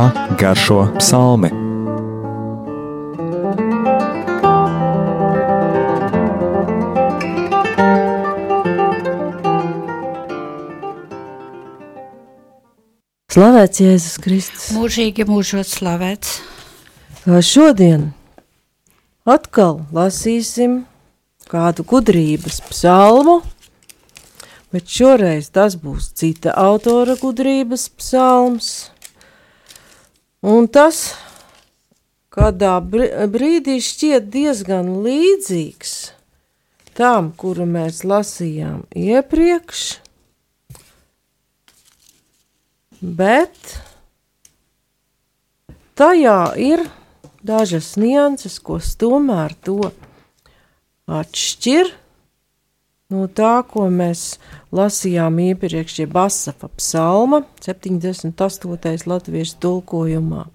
kā garšo psalmi. Slavēts Jēzus Kristus. Mūžīgi mūžot slavēts. Šodien atkal lasīsim kādu gudrības psalmu, bet šoreiz tas būs cita autora gudrības psalms. Un tas kādā brīdī šķiet diezgan līdzīgs tam, kuru mēs lasījām iepriekš bet tajā ir dažas nianses, kas tomēr to atšķir no tā, ko mēs lasījām iepriekš, jeb Asafa psalma 78. latviešu tulkojumā.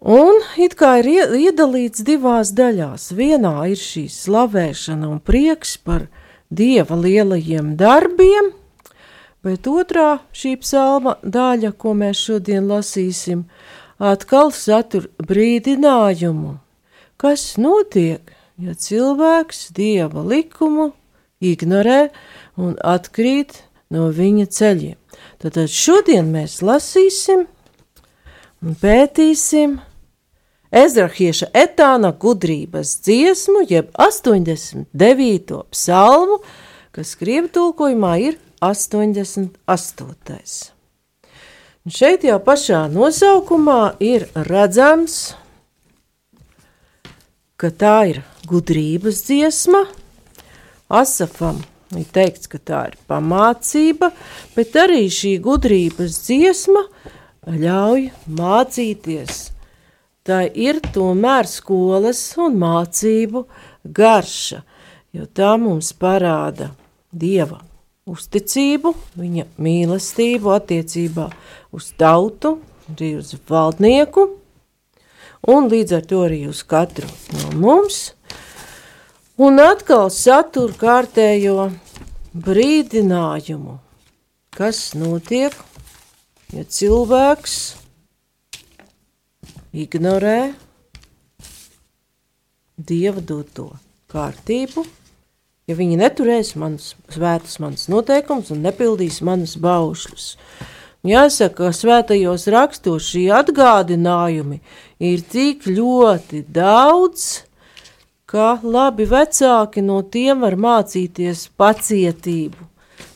Un it kā ir iedalīts divās daļās. Vienā ir šī slavēšana un prieks par Dieva lielajiem darbiem, Bet otrā šī psalma daļa, ko mēs šodien lasīsim, atkal satur brīdinājumu, kas notiek, ja cilvēks dieva likumu ignorē un atkrīt no viņa ceļiem. Tad šodien mēs lasīsim un pētīsim Ezrahieša etāna gudrības dziesmu, jeb 89. psalmu, kas krievu tulkojumā ir 88. Un šeit jau pašā nosaukumā ir redzams, ka tā ir gudrības dziesma. Asafam ir teikts, ka tā ir pamācība, bet arī šī gudrības dziesma ļauj mācīties. Tā ir tomēr skolas un mācību garša, jo tā mums parāda Dieva uzticību, viņa mīlestību attiecībā uz tautu, arī uz valdnieku, un līdz ar to arī uz katru no mums. Un atkal satur kārtējo brīdinājumu, kas notiek, ja cilvēks ignorē dieva doto kārtību ja viņi neturēs manas svētas manas noteikumus un nepildīs manas baušļus. Jāsaka, ka svētajos rakstos šī atgādinājumi ir tik ļoti daudz, ka labi vecāki no tiem var mācīties pacietību.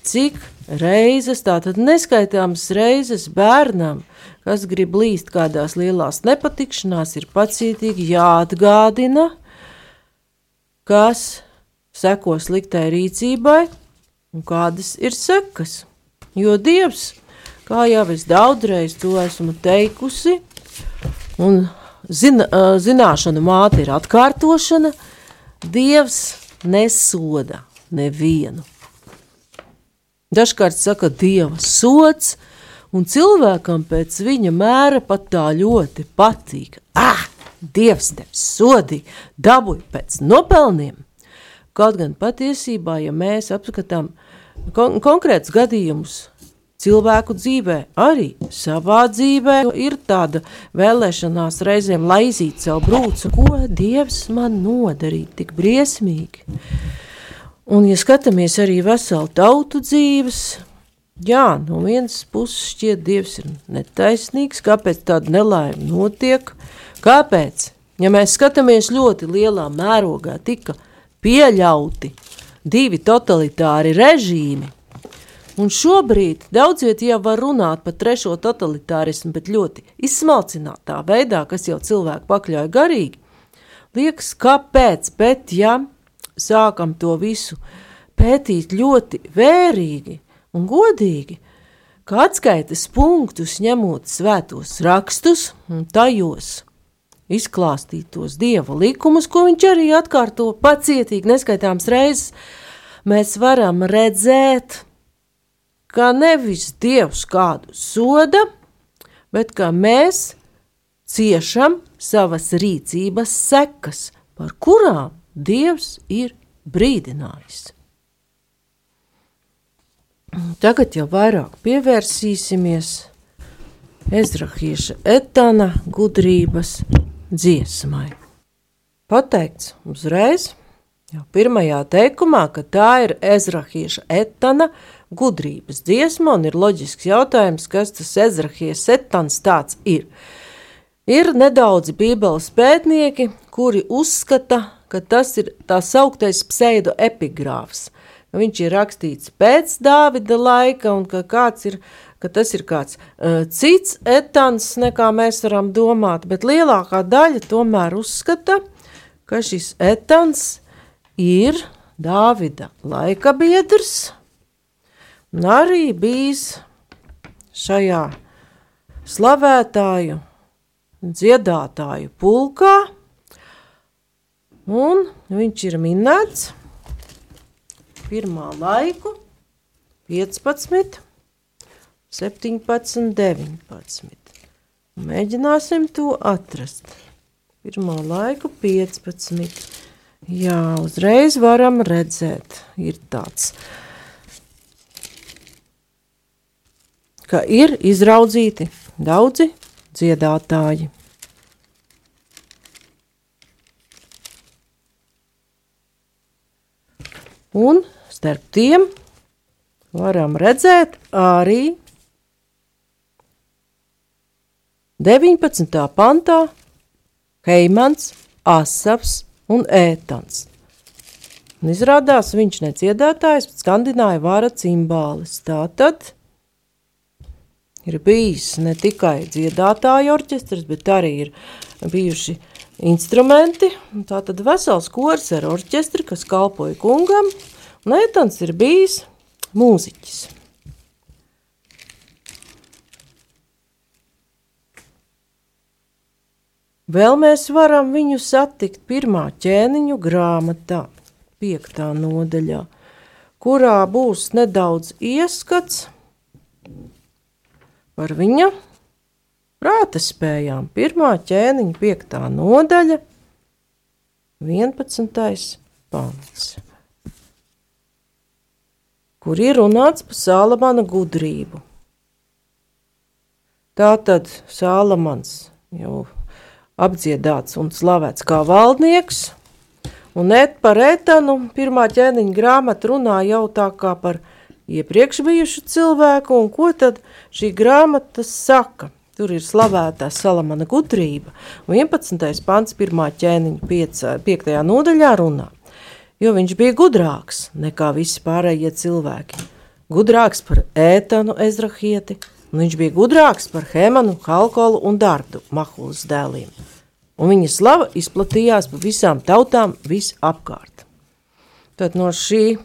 Cik reizes, tātad neskaitāmas reizes bērnam, kas grib līst kādās lielās nepatikšanās, ir pacietīgi jāatgādina, kas seko sliktai rīcībai un kādas ir sekas. Jo Dievs, kā jau es daudzreiz to esmu teikusi, un zina, zināšana māte ir atkārtošana, Dievs nesoda nevienu. Dažkārt saka, Dieva sots, un cilvēkam pēc viņa mēra pat tā ļoti patīk. Ah, Dievs tevi sodīja, dabūj pēc nopelniem! Kaut gan patiesībā, ja mēs apskatām kon konkrētus gadījumus cilvēku dzīvē, arī savā dzīvē, ir tāda vēlēšanās reizēm laizīt savu brūci, ko Dievs man nodarīja tik briesmīgi. Un, ja skatāmies arī veselu tautu dzīves, jā, no vienas puses šķiet Dievs ir netaisnīgs, kāpēc tāda nelaime notiek, kāpēc, ja mēs skatāmies ļoti lielā mērogā, tika pieļauti divi totalitāri režīmi. Un šobrīd daudz vietā jau var runāt par trešo totalitārismu, bet ļoti izsmalcinātā veidā, kas jau cilvēku pakļauj garīgi. Liekas, kāpēc, bet ja sākam to visu pētīt ļoti vērīgi un godīgi, kā atskaites punktus ņemot svētos rakstus un tajos izklāstīt tos dieva likumus, ko viņš arī atkārto pacietīgi neskaitāms reizes, mēs varam redzēt, ka nevis dievs kādu soda, bet ka mēs ciešam savas rīcības sekas, par kurām dievs ir brīdinājis. Tagad jau vairāk pievērsīsimies Ezrahieša etana gudrības dziesmai. Pateikts uzreiz, jau pirmajā teikumā, ka tā ir Ezrahieša etana gudrības dziesma, un ir loģisks jautājums, kas tas Ezrahieša etans tāds ir. Ir nedaudzi bībeles pētnieki, kuri uzskata, ka tas ir tā sauktais pseidoepigrāfs. Viņš ir rakstīts pēc Dāvida laika, un ka, ir, ka tas ir kāds uh, cits etans, nekā mēs varam domāt, bet lielākā daļa tomēr uzskata, ka šis etans ir Dāvida laika biedrs, un arī bijis šajā slavētāju dziedātāju pulkā, un viņš ir minēts pirmā laiku 15, 17, 19. Mēģināsim to atrast. Pirmā laiku 15. Jā, uzreiz varam redzēt, ir tāds, ka ir izraudzīti daudzi dziedātāji. Un starp tiem varam redzēt arī 19. pantā Heimans, Asafs un Ētans. Un izrādās viņš neciedētājs, bet skandināja vāra cimbālis. Tātad ir bijis ne tikai dziedātāju orķestris, bet arī ir bijuši instrumenti. Tā tad vesels kors ar orķestri, kas kalpoja kungam, un Etans ir bijis mūziķis. Vēl mēs varam viņu satikt pirmā ķēniņu grāmatā, piektā nodaļā, kurā būs nedaudz ieskats par viņa prāta spējām. Pirmā ķēniņa, piektā nodaļa, 11. pants, kur ir runāts par Sālamana gudrību. Tātad Sālamans jau apdziedāts un slavēts kā valdnieks, un et par etanu pirmā ķēniņa grāmata runā jau tā kā par iepriekš bijušu cilvēku, un ko tad šī grāmata saka? Tur ir slavētā Salamana gudrība, un 11. pants, 1. ķēniņa 5. 5. nodaļā runā, jo viņš bija gudrāks nekā visi pārējie cilvēki. Gudrāks par ētanu ezrahieti, un viņš bija gudrāks par Hemanu, Halkolu un Dardu, Mahulas dēliem. Un viņa slava izplatījās pa visām tautām visapkārt. Tad no šī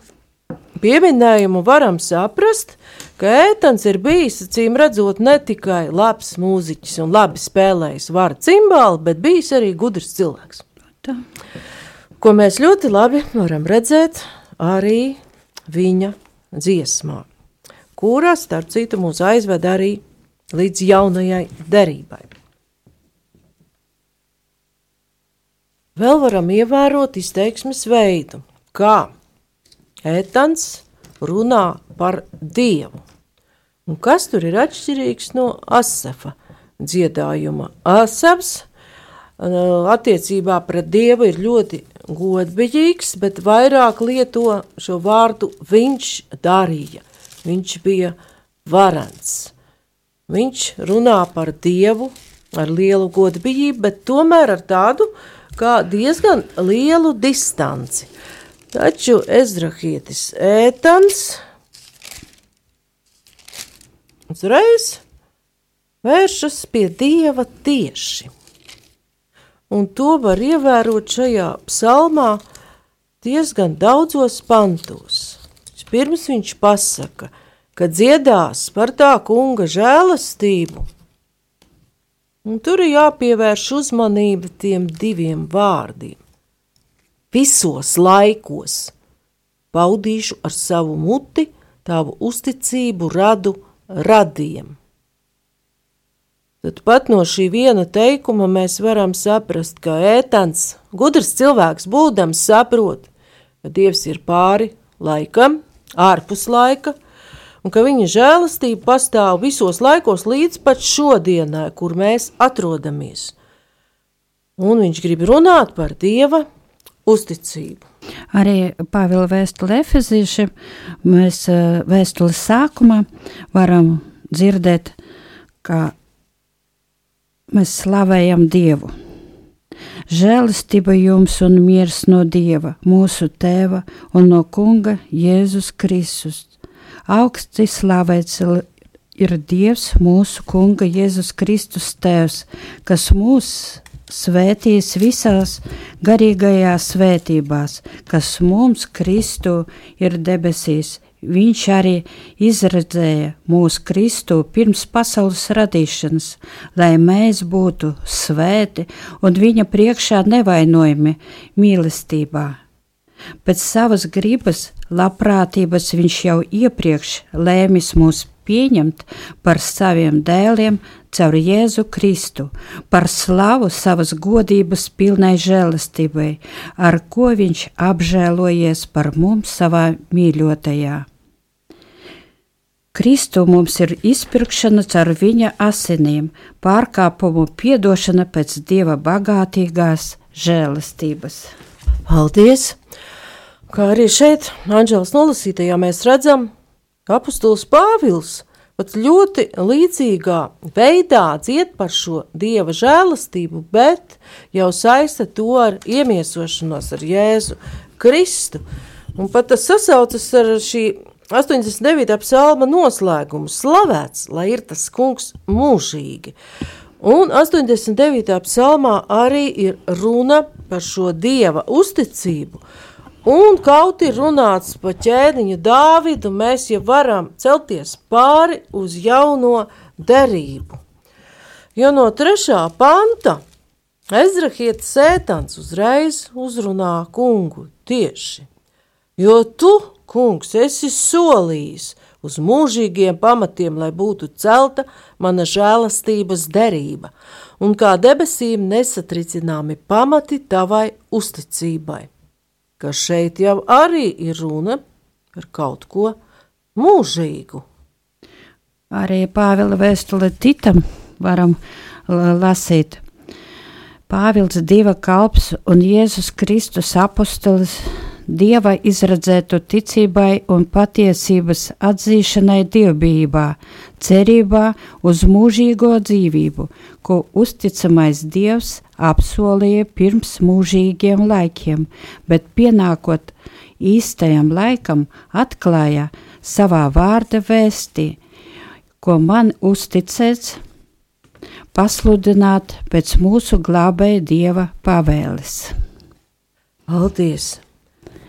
pieminējumu varam saprast, ka Ētans ir bijis, acīm redzot, ne tikai labs mūziķis un labi spēlējis varu cimbāli, bet bijis arī gudrs cilvēks. Tā. Ko mēs ļoti labi varam redzēt arī viņa dziesmā, kurā, starp citu, mūs aizved arī līdz jaunajai derībai. Vēl varam ievērot izteiksmes veidu, kā Ētans runā par Dievu. Un kas tur ir atšķirīgs no Asafa dziedājuma? Asafs attiecībā pret Dievu ir ļoti godbiģīgs, bet vairāk lieto šo vārdu viņš darīja. Viņš bija varants. Viņš runā par Dievu ar lielu godbiģību, bet tomēr ar tādu kā diezgan lielu distanci. Taču ezrahietis ētans uzreiz vēršas pie dieva tieši. Un to var ievērot šajā psalmā diezgan daudzos pantos. Pirms viņš pasaka, ka dziedās par tā kunga žēlastību, un tur ir jāpievērš uzmanība tiem diviem vārdiem visos laikos. Paudīšu ar savu muti tavu uzticību radu radiem. Tad pat no šī viena teikuma mēs varam saprast, ka ētans, gudrs cilvēks būdams, saprot, ka Dievs ir pāri laikam, ārpus laika, un ka viņa žēlastība pastāv visos laikos līdz pat šodienai, kur mēs atrodamies. Un viņš grib runāt par Dieva uzticību. Arī Pāvila vēstule Efeziešiem mēs eh, vēstules sākumā varam dzirdēt, ka mēs slavējam Dievu. Žēlastība jums un miers no Dieva, mūsu Tēva un no Kunga Jēzus Kristus. Augsti slavēts ir Dievs, mūsu Kunga Jēzus Kristus Tēvs, kas mūs svētīs visās garīgajās svētībās, kas mums Kristu ir debesīs Viņš arī izredzēja mūsu Kristu pirms pasaules radīšanas, lai mēs būtu svēti un viņa priekšā nevainojami mīlestībā. Pēc savas gribas, labprātības viņš jau iepriekš lēmis mūs pieņemt par saviem dēliem caur Jēzu Kristu, par slavu savas godības pilnai žēlastībai, ar ko viņš apžēlojies par mums savā mīļotajā. Kristu mums ir izpirkšana caur viņa asinīm, pārkāpumu piedošana pēc dieva bagātīgās žēlastības. Paldies! Kā arī šeit, Anģēlas nolasītajā, mēs redzam, ka apustulis Pāvils pat ļoti līdzīgā veidā dzied par šo dieva žēlastību, bet jau saista to ar iemiesošanos ar Jēzu Kristu. Un pat tas sasaucas ar šī 89. psalma noslēgums - slavēts, lai ir tas kungs mūžīgi. Un 89. psalmā arī ir runa par šo dieva uzticību. Un kaut ir runāts par ķēniņu Dāvidu, mēs jau varam celties pāri uz jauno derību. Jo no trešā panta Ezrahieta sētans uzreiz uzrunā kungu tieši. Jo tu, kungs, esi solījis uz mūžīgiem pamatiem, lai būtu celta mana žēlastības derība, un kā debesīm nesatricināmi pamati tavai uzticībai. Ka šeit jau arī ir runa par kaut ko mūžīgu. Arī Pāvila vēstule Titam varam lasīt. Pāvils dieva kalps un Jēzus Kristus apostolis dieva izredzētu ticībai un patiesības atzīšanai dievbijībā, cerībā uz mūžīgo dzīvību, ko uzticamais dievs apsolīja pirms mūžīgiem laikiem, bet pienākot īstajam laikam atklāja savā vārda vēstī, ko man uzticēts pasludināt pēc mūsu glābēja dieva pavēles. Paldies!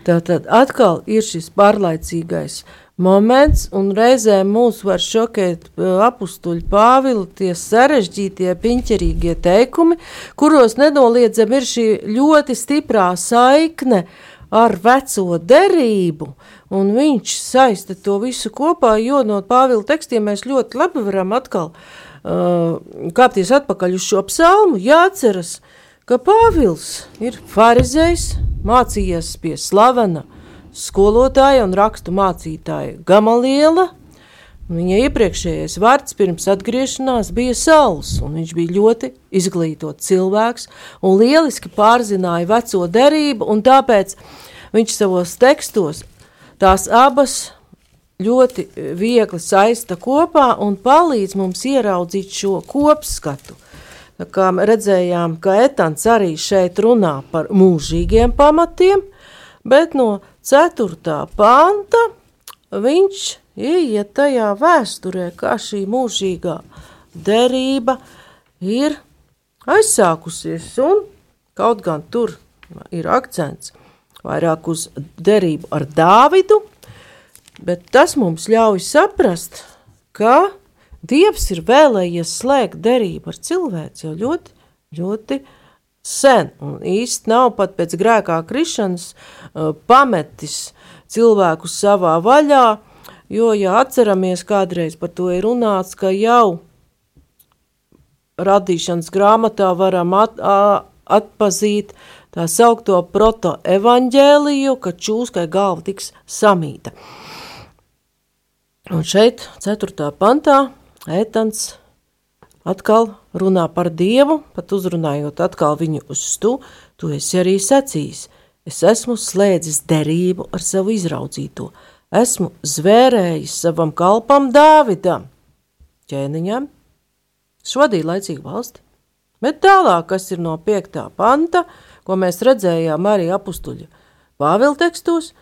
Tātad atkal ir šis pārlaicīgais moments, un reizēm mūs var šokēt apstuļu pāvilu tie sarežģītie, piņķerīgie teikumi, kuros nenoliedzami ir šī ļoti stiprā saikne ar veco derību, un viņš saista to visu kopā, jo no pāvila tekstiem mēs ļoti labi varam atkal uh, kāpties atpakaļ uz šo psalmu, jāceras, ka Pāvils ir farizējs, mācījies pie slavena skolotāja un rakstu mācītāja Gamaliela. Viņa iepriekšējais vārds pirms atgriešanās bija Sauls, un viņš bija ļoti izglītots cilvēks un lieliski pārzināja veco derību, un tāpēc viņš savos tekstos tās abas ļoti viegli saista kopā un palīdz mums ieraudzīt šo kopskatu – kā redzējām, ka Etans arī šeit runā par mūžīgiem pamatiem, bet no 4. panta viņš ieiet tajā vēsturē, kā šī mūžīgā derība ir aizsākusies, un kaut gan tur ir akcents vairāk uz derību ar Dāvidu, bet tas mums ļauj saprast, ka Dievs ir vēlējies slēgt derību ar cilvēku jau ļoti, ļoti sen, un īsti nav pat pēc grēkā krišanas uh, pametis cilvēku savā vaļā, jo, ja atceramies, kādreiz par to ir runāts, ka jau radīšanas grāmatā varam at, a, atpazīt tā saukto proto-evaņģēliju, ka čūskai galva tiks samīta. Un šeit, 4. pantā, Ētans atkal runā par Dievu, pat uzrunājot atkal viņu uz stu, tu esi arī sacījis. Es esmu slēdzis derību ar savu izraudzīto, esmu zvērējis savam kalpam Dāvidam, ķēniņam, šodien laicīgi valsti. Bet tālāk, kas ir no 5. panta, ko mēs redzējām arī apstuļa Pāvila tekstos,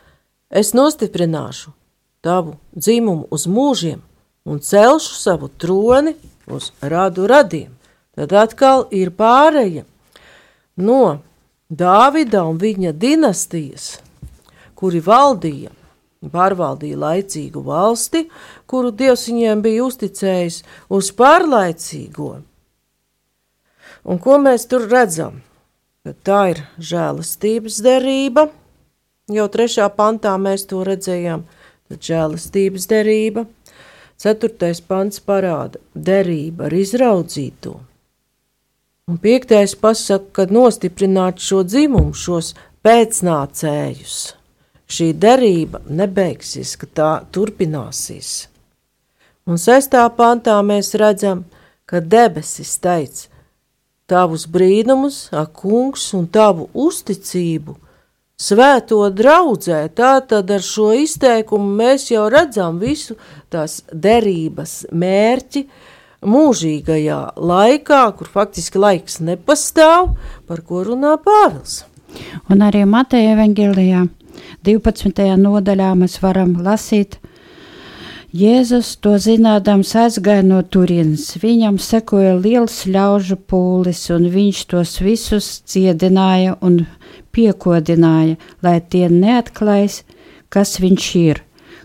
es nostiprināšu tavu dzimumu uz mūžiem un celšu savu troni uz radu radiem. Tad atkal ir pāreja no Dāvida un viņa dinastijas, kuri valdīja, pārvaldīja laicīgu valsti, kuru Dievs viņiem bija uzticējis uz pārlaicīgo. Un ko mēs tur redzam? Ka tā ir žēlastības derība. Jau trešā pantā mēs to redzējām, tad žēlastības derība – Ceturtais pants parāda derību ar izraudzīto. Un piektais pasaka, ka nostiprināt šo dzimumu, šos pēcnācējus. Šī derība nebeigsies, ka tā turpināsies. Un sestā pantā mēs redzam, ka debesis teica, tavus brīnumus, ak, kungs, un tavu uzticību svēto draudzē. Tātad ar šo izteikumu mēs jau redzam visu tās derības mērķi mūžīgajā laikā, kur faktiski laiks nepastāv, par ko runā Pāvils. Un arī Mateja evanģēlijā 12. nodaļā mēs varam lasīt, Jēzus to zinādams aizgāja no turienes. Viņam sekoja liels ļaužu pūlis, un viņš tos visus ciedināja un piekodināja, lai tie neatklājas, kas viņš ir,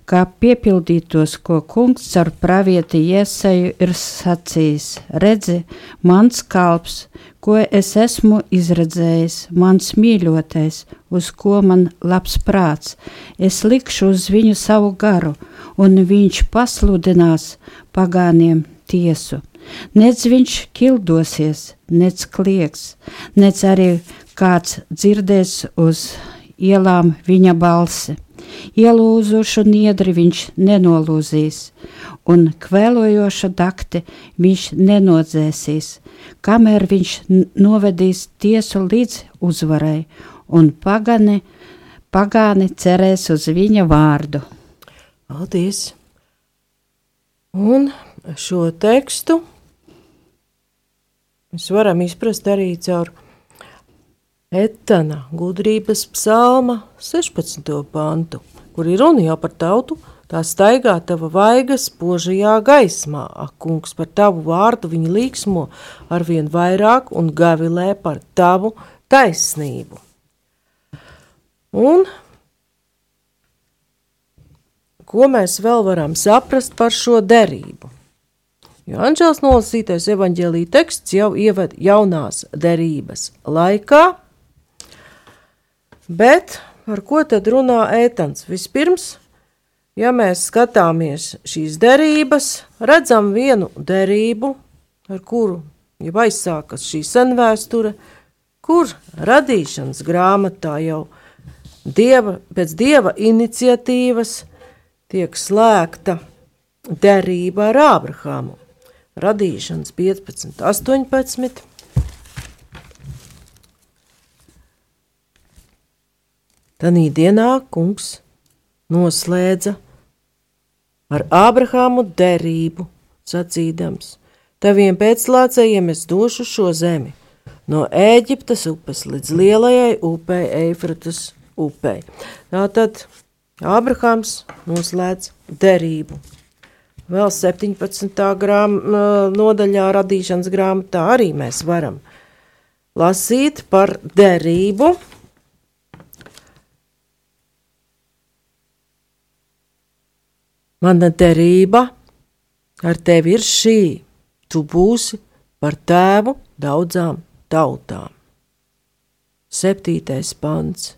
kā piepildītos, ko kungs ar pravieti iesēju ir sacījis. Redzi, mans kalps, ko es esmu izredzējis, mans mīļotais, uz ko man labs prāts, es likšu uz viņu savu garu un viņš pasludinās pagāniem tiesu. Nec viņš kildosies, nec klieks, nec arī kāds dzirdēs uz ielām viņa balsi. Ielūzušu niedri viņš nenolūzīs, un kvēlojoša dakti viņš nenodzēsīs, kamēr viņš novedīs tiesu līdz uzvarai, un pagani, pagāni cerēs uz viņa vārdu. Paldies! Un šo tekstu mēs varam izprast arī caur Etana gudrības psalma 16. pantu, kur ir runa par tautu, tā staigā tava vaigas požajā gaismā, ak, kungs, par tavu vārdu viņa līksmo arvien vairāk un gavilē par tavu taisnību. Un ko mēs vēl varam saprast par šo derību? Jo Anģels nolasītais evaņģēlīja teksts jau ieved jaunās derības laikā, bet par ko tad runā ētans? Vispirms, ja mēs skatāmies šīs derības, redzam vienu derību, ar kuru jau aizsākas šī senvēsture, kur radīšanas grāmatā jau dieva, pēc dieva iniciatīvas tiek slēgta derība ar Ābrahāmu. Radīšanas 15, 18. Tanī dienā kungs noslēdza ar Ābrahāmu derību, sacīdams: Taviem pēclācējiem es došu šo zemi, no Ēģiptes upes līdz lielajai upei, Eifratas upei. Tātad Ābrahāms noslēdz derību. Vēl 17. Grām, nodaļā radīšanas grāmatā arī mēs varam lasīt par derību. Mana derība ar tevi ir šī, tu būsi par tēvu daudzām tautām. Septītais pants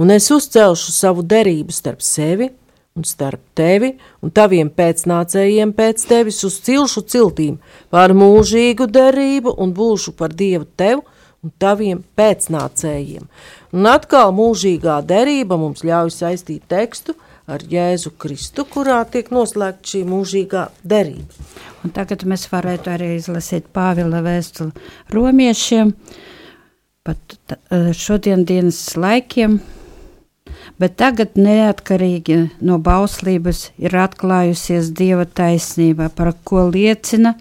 un es uzcelšu savu derību starp sevi un starp tevi un taviem pēcnācējiem pēc tevis uz cilšu ciltīm par mūžīgu derību un būšu par Dievu tev un taviem pēcnācējiem. Un atkal mūžīgā derība mums ļauj saistīt tekstu ar Jēzu Kristu, kurā tiek noslēgta šī mūžīgā derība. Un tagad mēs varētu arī izlasīt Pāvila vēstuli romiešiem, pat šodien dienas laikiem, bet tagad neatkarīgi no bauslības ir atklājusies Dieva taisnība, par ko liecina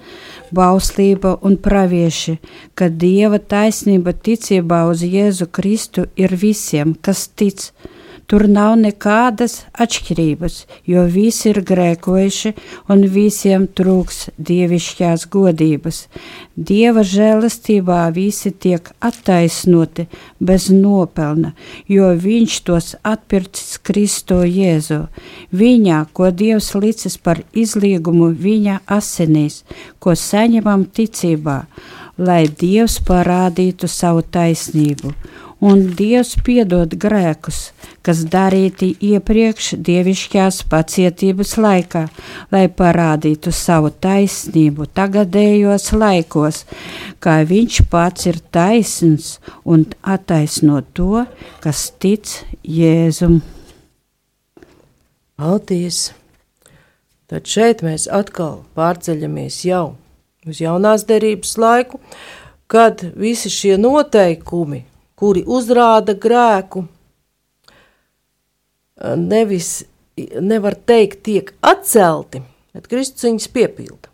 bauslība un pravieši, ka Dieva taisnība ticībā uz Jēzu Kristu ir visiem, kas tic, Tur nav nekādas atšķirības, jo visi ir grēkojuši un visiem trūks dievišķās godības. Dieva žēlastībā visi tiek attaisnoti bez nopelna, jo viņš tos atpircis Kristo Jēzu. Viņā, ko Dievs licis par izliegumu viņa asinīs, ko saņemam ticībā, lai Dievs parādītu savu taisnību un Dievs piedod grēkus, kas darīti iepriekš dievišķās pacietības laikā, lai parādītu savu taisnību tagadējos laikos, kā viņš pats ir taisns un attaisno to, kas tic Jēzum. Paldies! Tad šeit mēs atkal pārceļamies jau uz jaunās derības laiku, kad visi šie noteikumi kuri uzrāda grēku, nevis, nevar teikt, tiek atcelti, bet Kristus viņus piepilda.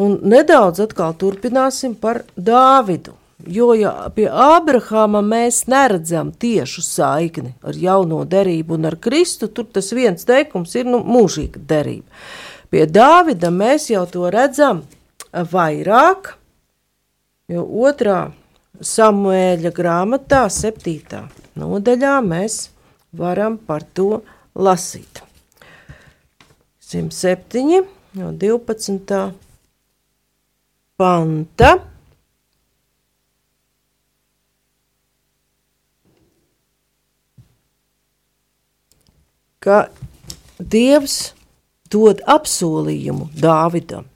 Un nedaudz atkal turpināsim par Dāvidu, jo ja pie Ābrahāma mēs neredzam tiešu saikni ar jauno derību un ar Kristu, tur tas viens teikums ir nu, mūžīga derība. Pie Dāvida mēs jau to redzam vairāk, jo otrā Samuēļa grāmatā, 7. nodaļā, mēs varam par to lasīt. 107. no 12. panta. Ka Dievs dod apsolījumu Dāvidam.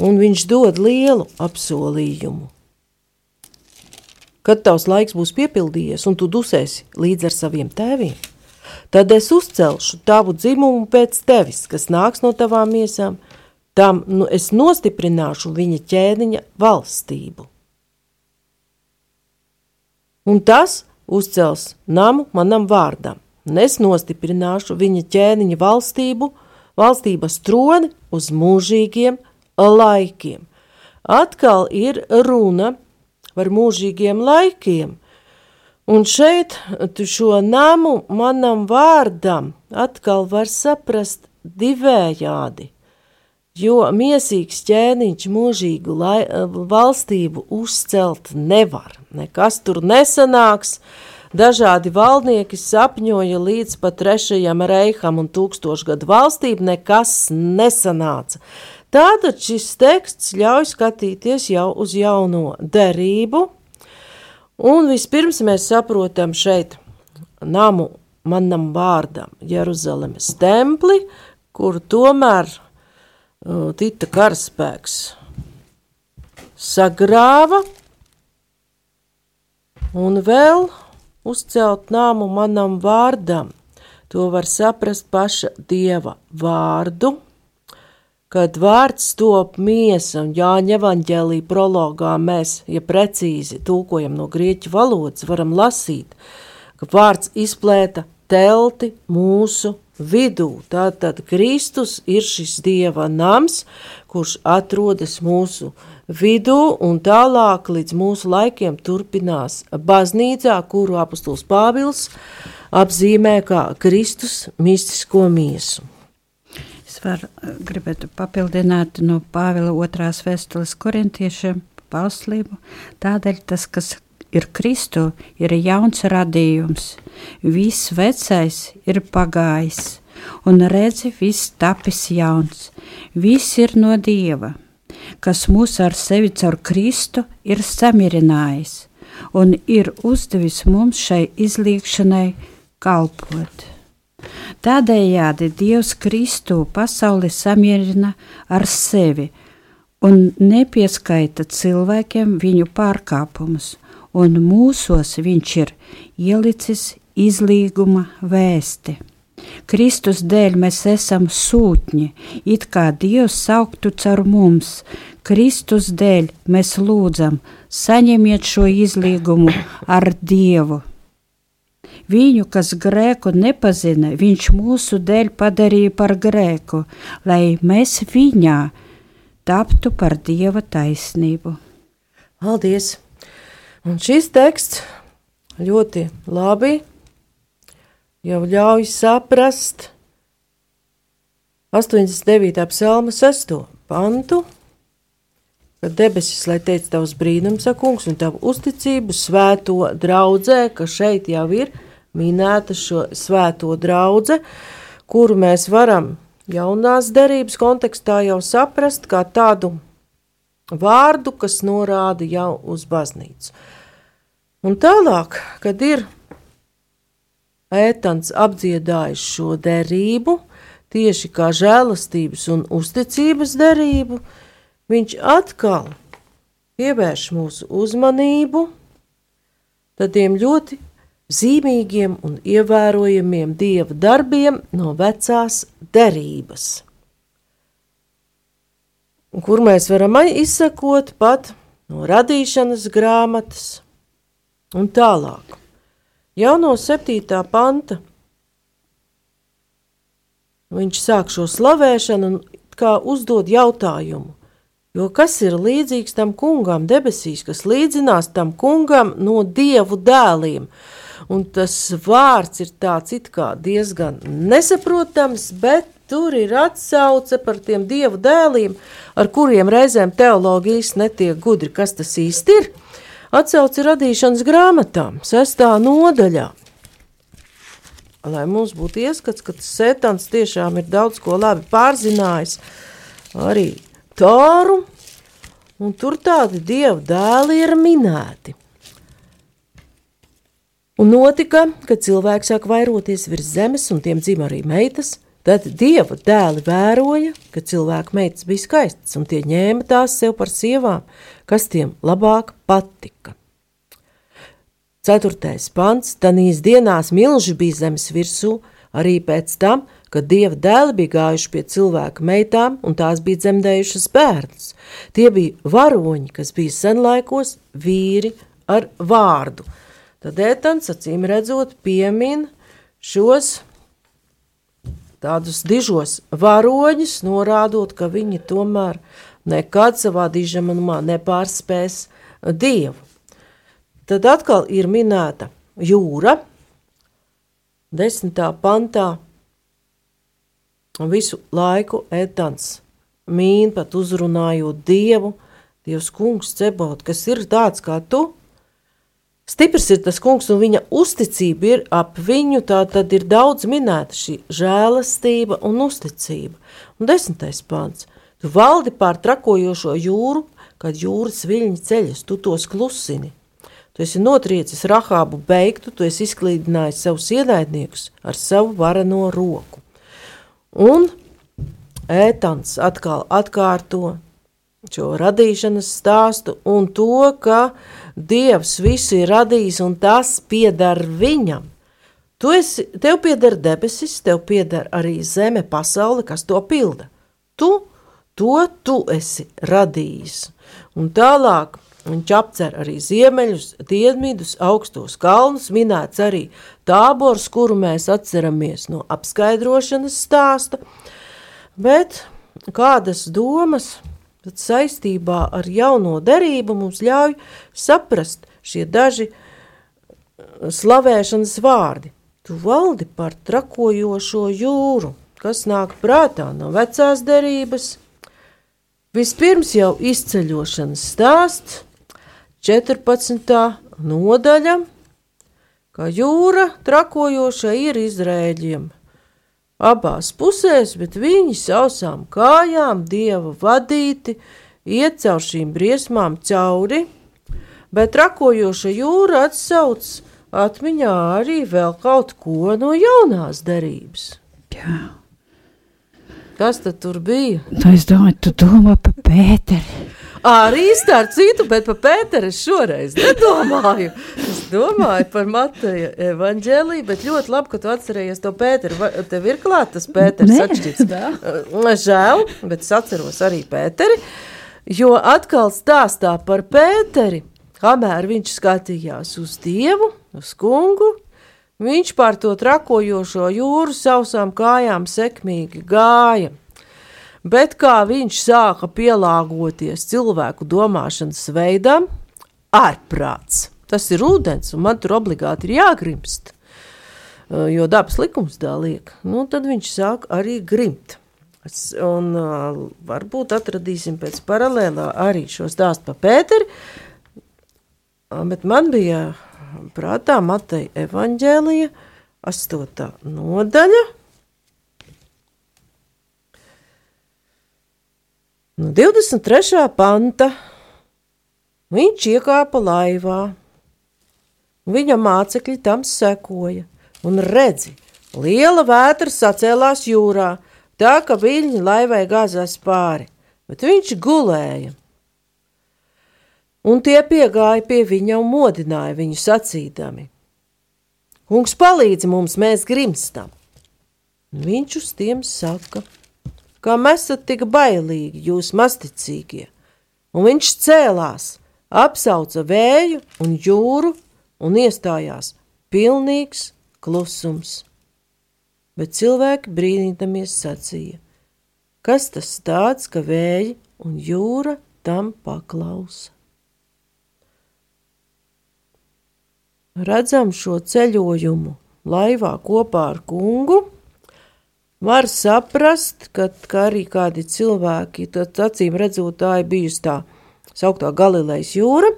Un viņš dod lielu apsolījumu. Kad tavs laiks būs piepildījies, un tu dusēsi līdz ar saviem tēviem, tad es uzcelšu tavu dzimumu pēc tevis, kas nāks no tavām miesām, tam nu, es nostiprināšu viņa ķēniņa valstību. Un tas uzcels namu manam vārdam, un es nostiprināšu viņa ķēniņa valstību, valstības troni uz mūžīgiem laikiem. Atkal ir runa par mūžīgiem laikiem. Un šeit šo namu manam vārdam atkal var saprast divējādi, jo miesīgs ķēniņš mūžīgu lai, valstību uzcelt nevar. Nekas tur nesanāks, dažādi valdnieki sapņoja līdz pat trešajam reiham un tūkstošgadu valstību, nekas nesanāca. Tātad šis teksts ļauj skatīties jau uz jauno derību, un vispirms mēs saprotam šeit namu manam vārdam Jeruzalemes templi, kur tomēr uh, Tita karaspēks sagrāva, un vēl uzcelt namu manam vārdam. To var saprast paša dieva vārdu, kad vārds top miesa un Jāņa evaņģēlī prologā mēs, ja precīzi tulkojam no grieķu valodas, varam lasīt, ka vārds izplēta telti mūsu vidū. Tātad Kristus ir šis Dieva nams, kurš atrodas mūsu vidū un tālāk līdz mūsu laikiem turpinās baznīcā, kuru apustuls Pāvils apzīmē kā Kristus mistisko miesu var gribētu papildināt no Pāvila otrās vēstules korintiešiem pauslību. Tādēļ tas, kas ir Kristu, ir jauns radījums. Viss vecais ir pagājis, un redzi, viss tapis jauns. Viss ir no Dieva, kas mūs ar sevi caur Kristu ir samierinājis un ir uzdevis mums šai izliekšanai kalpot. Tādējādi Dievs Kristu pasauli samierina ar sevi un nepieskaita cilvēkiem viņu pārkāpumus, un mūsos viņš ir ielicis izlīguma vēsti. Kristus dēļ mēs esam sūtņi, it kā Dievs sauktu caur mums. Kristus dēļ mēs lūdzam, saņemiet šo izlīgumu ar Dievu. Viņu, kas grēku nepazina, viņš mūsu dēļ padarīja par grēku, lai mēs viņā taptu par Dieva taisnību. Paldies! Un šis teksts ļoti labi jau ļauj saprast 89. psalma 6. pantu, kad debesis, lai teica tavs brīnums, kungs, un tavu uzticību svēto draudzē, ka šeit jau ir minēta šo svēto draudze, kuru mēs varam jaunās derības kontekstā jau saprast kā tādu vārdu, kas norāda jau uz baznīcu. Un tālāk, kad ir ētans apdziedājis šo derību, tieši kā žēlastības un uzticības derību, viņš atkal pievērš mūsu uzmanību tādiem ļoti zīmīgiem un ievērojamiem dieva darbiem no vecās derības, kur mēs varam izsekot pat no radīšanas grāmatas un tālāk. Jau no 7. panta viņš sāk šo slavēšanu un kā uzdod jautājumu. Jo kas ir līdzīgs tam kungam debesīs, kas līdzinās tam kungam no dievu dēliem? Un tas vārds ir tāds it kā diezgan nesaprotams, bet tur ir atsauce par tiem dievu dēliem, ar kuriem reizēm teoloģijas netiek gudri, kas tas īsti ir. Atsauce radīšanas grāmatām, sestā nodaļā. Lai mums būtu ieskats, ka sētans tiešām ir daudz ko labi pārzinājis, arī tāru, un tur tādi dievu dēli ir minēti. Un notika, kad cilvēks sāk vairoties virs zemes, un tiem dzima arī meitas. Tad dieva dēli vēroja, ka cilvēka meitas bija skaistas, un tie ņēma tās sev par sievām, kas tiem labāk patika. Ceturtais pants - Tanīs dienās milži bija zemes virsū, arī pēc tam, kad dieva dēli bija gājuši pie cilvēka meitām, un tās bija dzemdējušas bērnus. Tie bija varoņi, kas bija senlaikos vīri ar vārdu – tad ētans acīm redzot piemin šos tādus dižos varoņus, norādot, ka viņi tomēr nekad savā dižamanumā nepārspēs Dievu. Tad atkal ir minēta jūra, desmitā pantā, visu laiku etans mīn pat uzrunājot Dievu, Dievs kungs cebot, kas ir tāds kā tu, Stiprs ir tas kungs, un viņa uzticība ir ap viņu. Tā tad ir daudz minēta šī žēlastība un uzticība. Un desmitais pāns. Tu valdi pār trakojošo jūru, kad jūras viļņi ceļas, tu tos klusini. Tu esi notriecis rahābu beigtu, tu esi izklīdinājis savus ienaidniekus ar savu varano roku. Un ētans atkal atkārto šo radīšanas stāstu un to, ka Dievs visu ir radījis un tas pieder viņam. Tu esi, tev pieder debesis, tev pieder arī zeme, pasaule, kas to pilda. Tu to tu esi radījis. Un tālāk viņš apcer arī ziemeļus, dienvidus, augstos kalnus, minēts arī tābors, kuru mēs atceramies no apskaidrošanas stāsta, bet kādas domas saistībā ar jauno derību mums ļauj saprast šie daži uh, slavēšanas vārdi. Tu valdi par trakojošo jūru, kas nāk prātā no vecās derības. Vispirms jau izceļošanas stāsts, 14. nodaļa, ka jūra trakojoša ir Izrēļiem – abās pusēs, bet viņi sausām kājām, dieva vadīti, iet caur šīm briesmām cauri, bet rakojoša jūra atsauc atmiņā arī vēl kaut ko no jaunās derības. Jā. Kas tad tur bija? Tā es domāju, tu domā par Pēteri. Arī starp citu, bet par Pēteru es šoreiz nedomāju. Es domāju par Mateja evaņģēliju, bet ļoti labi, ka tu atcerējies to Pēteru. Vai Tev ir klāt tas Pēters atšķirts. vēl. Žēl, bet es atceros arī Pēteri, jo atkal stāstā par Pēteri, kamēr viņš skatījās uz Dievu, uz kungu, viņš pār to trakojošo jūru sausām kājām sekmīgi gāja. Bet kā viņš sāka pielāgoties cilvēku domāšanas veidam, ārprāts. Tas ir ūdens, un man tur obligāti ir jāgrimst. Uh, Jo dabas likums tā liek, nu, tad viņš sāk arī grimt. Un uh, varbūt atradīsim pēc paralēlā arī šo stāstu par Pēteri. Uh, Bet man bija prātā Mateja evaņģēlija, astotā nodaļa. No 23. panta viņš iekāpa laivā, viņa mācekļi tam sekoja, un redzi, liela vētra sacēlās jūrā, tā ka viļņi laivai gāzās pāri, bet viņš gulēja. Un tie piegāja pie viņa un modināja viņu sacīdami: Kungs palīdzi mums, mēs grimstam! Viņš uz tiem saka, kā esat tik bailīgi, jūs masticīgie. Un viņš cēlās, apsauca vēju un jūru un iestājās pilnīgs klusums. Bet cilvēki brīnīdamies sacīja, kas tas tāds, ka vēji un jūra tam paklausa. Redzam šo ceļojumu laivā kopā ar kungu. Var saprast, ka, ka arī kādi cilvēki, tad acīm redzot, tā ir bijusi tā sauktā Galilejas jūra,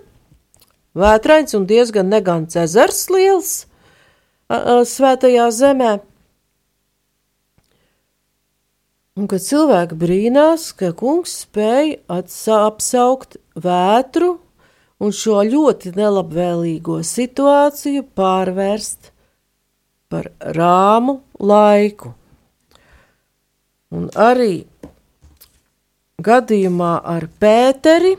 vētrains un diezgan negants ezers liels svētajā zemē. Un kad cilvēki brīnās, ka kungs spēja apsaukt vētru un šo ļoti nelabvēlīgo situāciju pārvērst par rāmu laiku. Un arī gadījumā ar Pēteri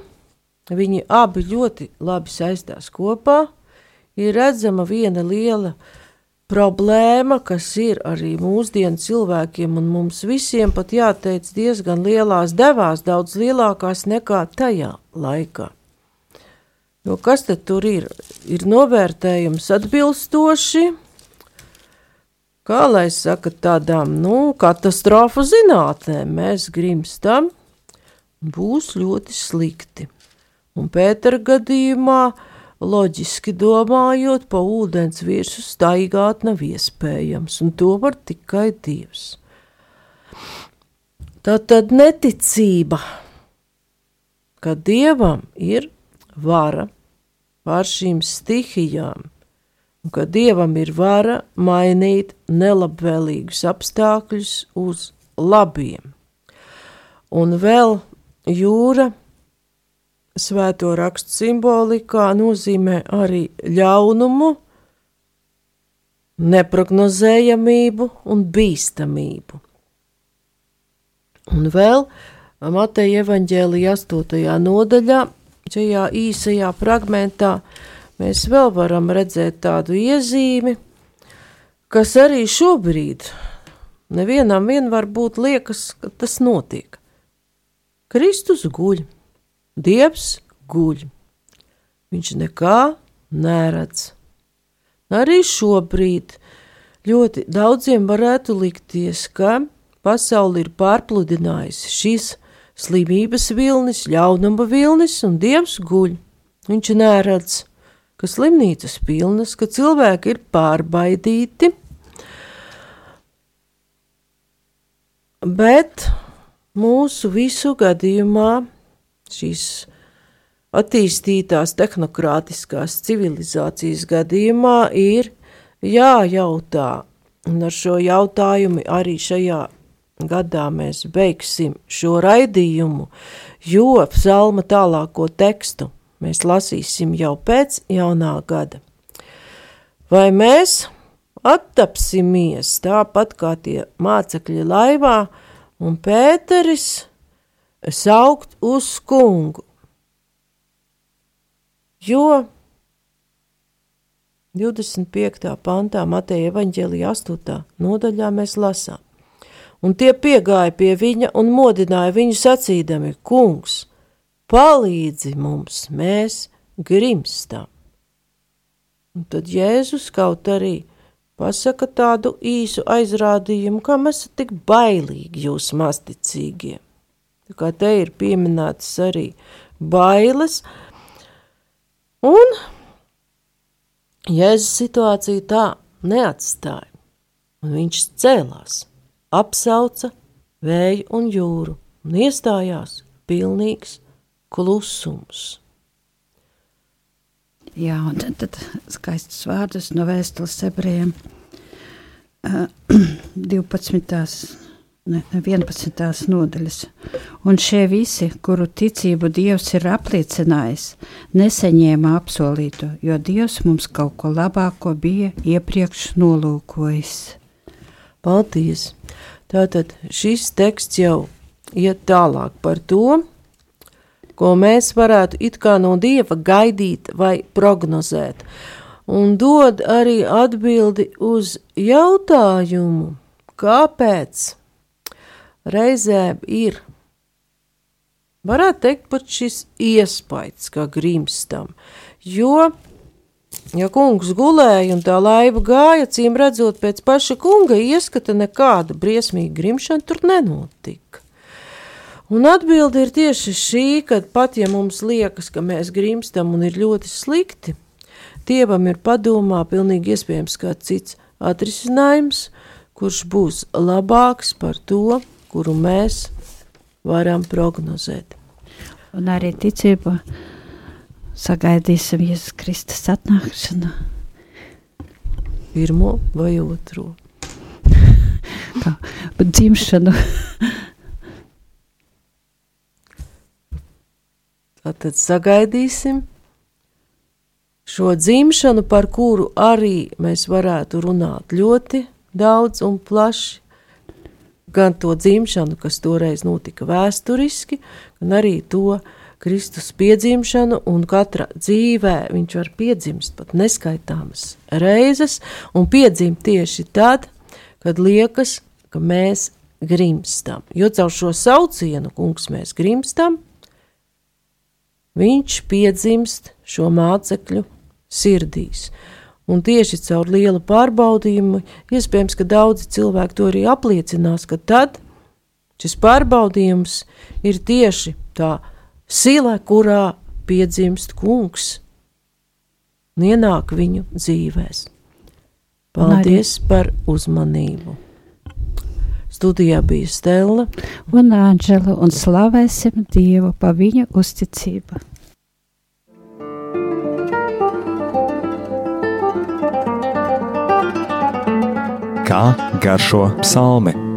viņi abi ļoti labi saistās kopā. Ir redzama viena liela problēma, kas ir arī mūsdienu cilvēkiem un mums visiem pat jāteic diezgan lielās devās, daudz lielākās nekā tajā laikā. Jo kas tad tur ir? Ir novērtējums atbilstoši, kā lai saka, tādām nu, katastrofu zinātnēm. Mēs grimstam, būs ļoti slikti. Un Pētera gadījumā, loģiski domājot, pa ūdens virsmu staigāt nav iespējams, un to var tikai Dievs. Tā tad neticība, ka Dievam ir vara pār šīm stihijām, ka Dievam ir vara mainīt nelabvēlīgus apstākļus uz labiem. Un vēl jūra svēto rakstu simbolikā nozīmē arī ļaunumu, neprognozējamību un bīstamību. Un vēl Mateja evaņģēlija 8. nodaļā, šajā īsajā fragmentā, mēs vēl varam redzēt tādu iezīmi, kas arī šobrīd nevienam vien var būt liekas, ka tas notiek. Kristus guļ, Dievs guļ. Viņš nekā neredz. Arī šobrīd ļoti daudziem varētu likties, ka pasauli ir pārpludinājis šis slimības vilnis, ļaunuma vilnis, un Dievs guļ. Viņš neredz, ka slimnīcas pilnas, ka cilvēki ir pārbaidīti, bet mūsu visu gadījumā šīs attīstītās tehnokrātiskās civilizācijas gadījumā ir jājautā, un ar šo jautājumu arī šajā gadā mēs beigsim šo raidījumu, jo psalma tālāko tekstu mēs lasīsim jau pēc jaunā gada. Vai mēs attapsimies tāpat kā tie mācekļi laivā un Pēteris saukt uz kungu, Jo 25. pantā Mateja evaņģēlija 8. nodaļā mēs lasām. Un tie piegāja pie viņa un modināja viņu sacīdami, kungs, palīdzi mums, mēs grimstam. Un tad Jēzus kaut arī pasaka tādu īsu aizrādījumu, kā mēs esam tik bailīgi jūs masticīgie. Tā kā te ir pieminētas arī bailes, un Jēzus situāciju tā neatstāja, un viņš cēlās, apsauca vēju un jūru, un iestājās pilnīgs klusums. Jā, un tad, tad skaistus vārdus no vēstules ebrejiem 12. Ne, 11. nodaļas. Un šie visi, kuru ticību Dievs ir apliecinājis, neseņēma apsolīto, jo Dievs mums kaut ko labāko bija iepriekš nolūkojis. Paldies! Tātad šis teksts jau iet tālāk par to, ko mēs varētu it kā no Dieva gaidīt vai prognozēt, un dod arī atbildi uz jautājumu, kāpēc reizēm ir. Varētu teikt, pat šis iespējas, kā grimstam, jo, ja kungs gulēja un tā laiva gāja, cīm redzot pēc paša kunga ieskata, nekāda briesmīga grimšana tur nenotika. Un atbilde ir tieši šī, ka pat ja mums liekas, ka mēs grimstam un ir ļoti slikti, Dievam ir padomā pilnīgi iespējams kāds cits atrisinājums, kurš būs labāks par to, kuru mēs varam prognozēt. Un arī ticība sagaidīsim Jēzus Kristus atnākšanu. Pirmo vai otro? Kā dzimšanu. Tad sagaidīsim šo dzimšanu, par kuru arī mēs varētu runāt ļoti daudz un plaši gan to dzimšanu, kas toreiz notika vēsturiski, gan arī to Kristus piedzimšanu, un katra dzīvē viņš var piedzimst pat neskaitāmas reizes, un piedzimt tieši tad, kad liekas, ka mēs grimstam. Jo caur šo saucienu, kungs, mēs grimstam, viņš piedzimst šo mācekļu sirdīs. Un tieši caur lielu pārbaudījumu, iespējams, ka daudzi cilvēki to arī apliecinās, ka tad šis pārbaudījums ir tieši tā sila, kurā piedzimst kungs un ienāk viņu dzīvēs. Paldies par uzmanību! Studijā bija Stela un Anģela, un slavēsim Dievu pa viņa uzticību. kā garšo psalmi.